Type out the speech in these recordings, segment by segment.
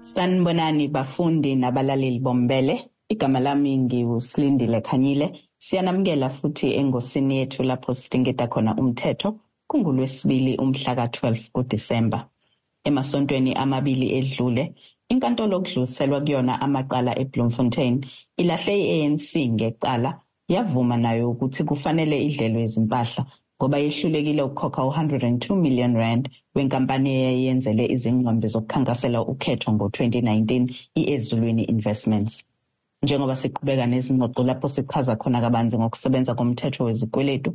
Sanibonani bafundi nabalaleli bombele. Igama lami ngiuSlindile Khanyile. Siyanamukela futhi engosini yethu lapho sidingida khona umthetho kungulwesibili umhla ka-12 kuDisemba. Emasontweni amabili edlule, inkantolo okudluliselwa kuyona amaqala eBloemfontein ilahle i-ANC ngecala yavuma nayo ukuthi kufanele idlelwe izimpahla ngoba yehlulekile ukukhokha u-102 million rand wenkampani eyayiyenzele izingqondo zokukhankasela ukhetho ngo-2019 i-ezulwini investments. Njengoba siqhubeka nezingxoxo lapho sichaza khona kabanzi ngokusebenza komthetho wezikweletu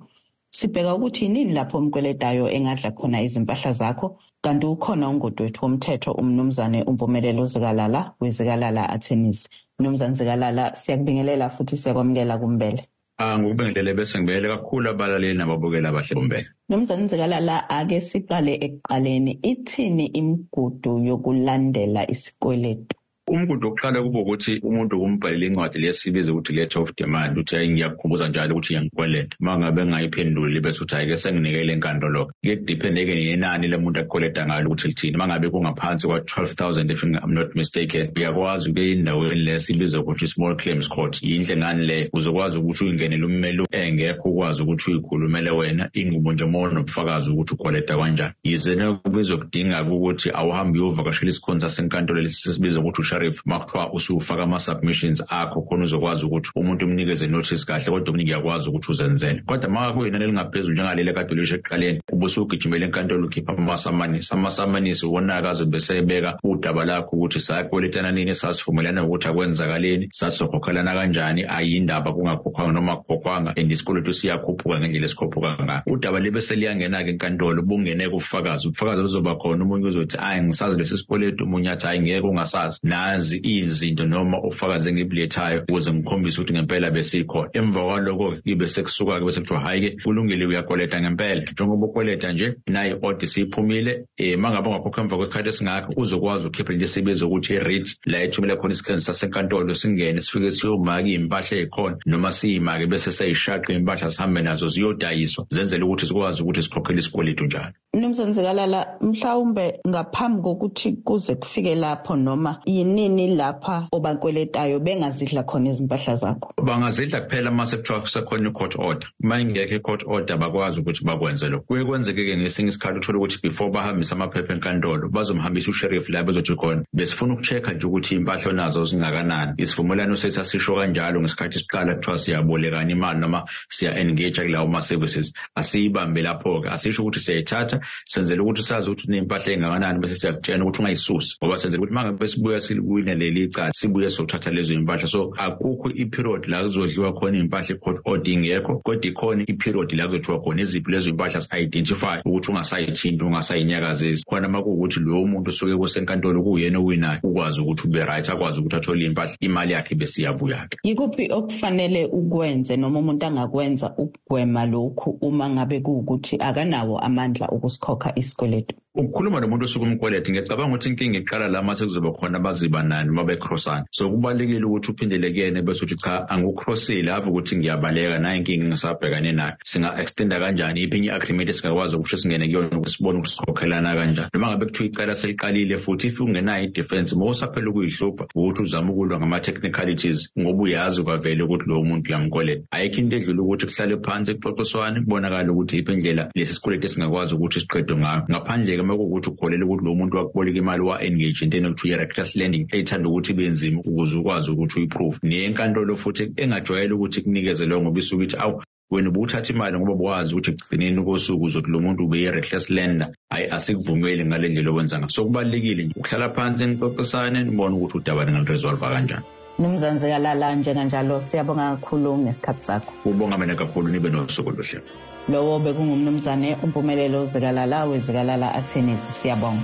sibheka ukuthi yinini lapho umkweletayo engadla khona izimpahla zakho kanti ukhona ungodwethu womthetho umnumzane umpumelelo zikalala wezikalala attorneys mnumzane zikalala siyakubingelela futhi siyakwamukela kumbele. Ah ngikubingelele bese ngibele kakhulu abalaleli nababukeli abahle bombele. Nomzana Nzikalala ake siqale ekuqaleni ithini imigudu yokulandela isikweletu? Umgudu wokuqala kuba ukuthi umuntu kumbhalela incwadi lesibiza ukuthi letter of demand uthi hayi ngiyakukhumbuza njalo ukuthi ngiyangikweleta uma ngabe ngayiphenduli bese uthi hayi-ke senginikele enkantolo kuye kudiphende-ke nenani lemuntu akweleta ngalo ukuthi lithini. Uma ngabe kungaphansi kwa-twelve thousand if I'm not mistaken uyakwazi ukuye endaweni le sibiza ukuthi small claims court. Yinhle ngani le? Uzokwazi ukuthi uyingenele ummeli engekho ukwazi ukuthi uyikhulumele wena inqubo nje uma nobufakazi ukuthi ukweleta kanjani. Yize bezokudinga-ke ukuthi awuhambe uyovakashela isikhonza senkantolo lesi sesibiza ukuthi sheriff makuthiwa usufaka ama-submissions akho khona uzokwazi ukuthi umuntu umnikeze notice kahle kodwa omningi uyakwazi ukuthi uzenzele. Kodwa ma kuyinani elingaphezulu njengaleli kade ulisho ekuqaleni ubusugijimela enkantolo ukhipha amasamanisi amasamanisi wona-ke azobe sebeka udaba lakho ukuthi sayakweletana nini sasivumelana ukuthi akwenzakaleni sasizokhokhelana kanjani ayindaba kungakhokhwanga noma kukhokhwanga and isikweletu siyakhuphuka ngendlela esikhuphuka ngayo. Udaba libe seliyangena-ke enkantolo bungeneke ubufakazi. Ubufakazi buzoba khona. Omunye uzothi ayi ngisazi lesi sikweletu omunye athi hayi ngeke ungasazi. Nazi izinto noma ufakaze engibulethayo ukuze ngikhombise ukuthi ngempela besikhona emva kwaloko ibe sekusuka-ke bese kuthiwa hhayi-ke kulungile uyakweleta ngempela. Njengoba ukweleta nje naye i-odi siyiphumile. Um ma ngabe ungakhokha emva kwesikhathi esingakho uzokwazi ukhipha into esibiza ukuthi i-rit la ethumela khona isikhenzi sasenkantolo singene sifike siyomaka iy'mpahla ey'khona noma siyimake bese seyishaqa iy'mpahla sihambe nazo ziyodayiswa zenzele ukuthi sikwazi ukuthi sikhokhele isikweletu njalo. Mnumzane zikalala mhlawumbe ngaphambi kokuthi kuze kufike lapho noma yinini lapha obankweletayo bengazidla khona izimpahla zakho? Bangazidla kuphela uma sekuthiwa kusekhona i-court order. Uma ingekho i-court order bakwazi ukuthi bakwenze lokho kuye kwenzeke-ke ngesinye isikhathi uthole ukuthi before bahambise amaphepha enkantolo bazomhambisa usheriff la bezothi khona besifuna uku-check-a nje ukuthi iy'mpahla nazo zingakanani. Isivumelwano sethu asisho kanjalo ngesikhathi siqala kuthiwa siyabolekana imali noma siya-engage kulawo ma-services. Asiyibambe lapho-ke. Asisho ukuthi siyayithatha senzele ukuthi sazi ukuthi uney'mpahla ey'ngakanani bese siyakutshena ukuthi ungayisusi. Ngoba senzele ukuthi uma ngabe sibuya siliwine leli cala sibuye sokuthatha lezo iy'mpahla so akukho i-period la kuzodliwa khona iy'mpahla i-court order ingekho kodwa ikhona i-period la kuzothiwa khona eziphi lezo iy'mpahla si-identify ukuthi ungasayithinti ungasayinyakazisi khona uma kuwukuthi lowo muntu osuke kusenkantolo kuwuyena owinayo ukwazi ukuthi ube right akwazi ukuthi athole iy'mpahla imali yakhe besiyabuya-ke yikuphi okufanele ukwenze noma umuntu angakwenza ukugwema lokhu uma ngabe kuwukuthi akanawo amandla ukusikhokha isikweletu. Ukukhuluma nomuntu osuke umkweleti ngiyacabanga ukuthi inkinga iqala la mase kuzoba khona abaziba nani uma becrossana. So kubalulekile ukuthi uphindele kuyena bese uthi cha angukrossile ave ukuthi ngiyabaleka nayo inkinga engisabhekane nayo. Singa-extenda kanjani? Yiphi enye i-agreement esingakwazi ukuthi singene kuyona ukuthi sibone ukuthi sikhokhelana kanjani? Noma ngabe kuthiwa icala seliqalile futhi if ungenayo i-defense uma usaphela ukuyihlupha ukuthi uzame ukulwa ngama-technicalities ngoba uyazi kwavele ukuthi lowo muntu uyamkweleta. Ayikho into edlula ukuthi kuhlale phansi kuxoxiswane kubonakale ukuthi yiphi indlela lesi sikweletu esingakwazi ukuthi siqedwe ngayo ngaphandle-ke uma kuwukuthi ukholele ukuthi lo muntu wakuboleka imali wa-engage entweni ekuthiwa i-reckless lending eyithanda ukuthi ibe nzima ukuze ukwazi ukuthi uyiprove. Neyenkantolo futhi engajwayele ukuthi kunikeze leyo ngoba isuke ithi awu wena ubuthatha imali ngoba bwazi ukuthi ekugcineni kosuku uzothi lo muntu ube yi-reckless lender. Hayi asikuvumeli ngale ndlela okwenza ngayo. So kubalulekile nje ukuhlala phansi nixoxisane nibone ukuthi udaba ningaluresolva kanjani. Mnumzane Kalala njenganjalo siyabonga kakhulu ngesikhathi sakho. Ubonga mina kakhulu nibe nosuku oluhle. Lowo bekungumnumzane umpumelelo zikalala wezikalala attorneys siyabonga.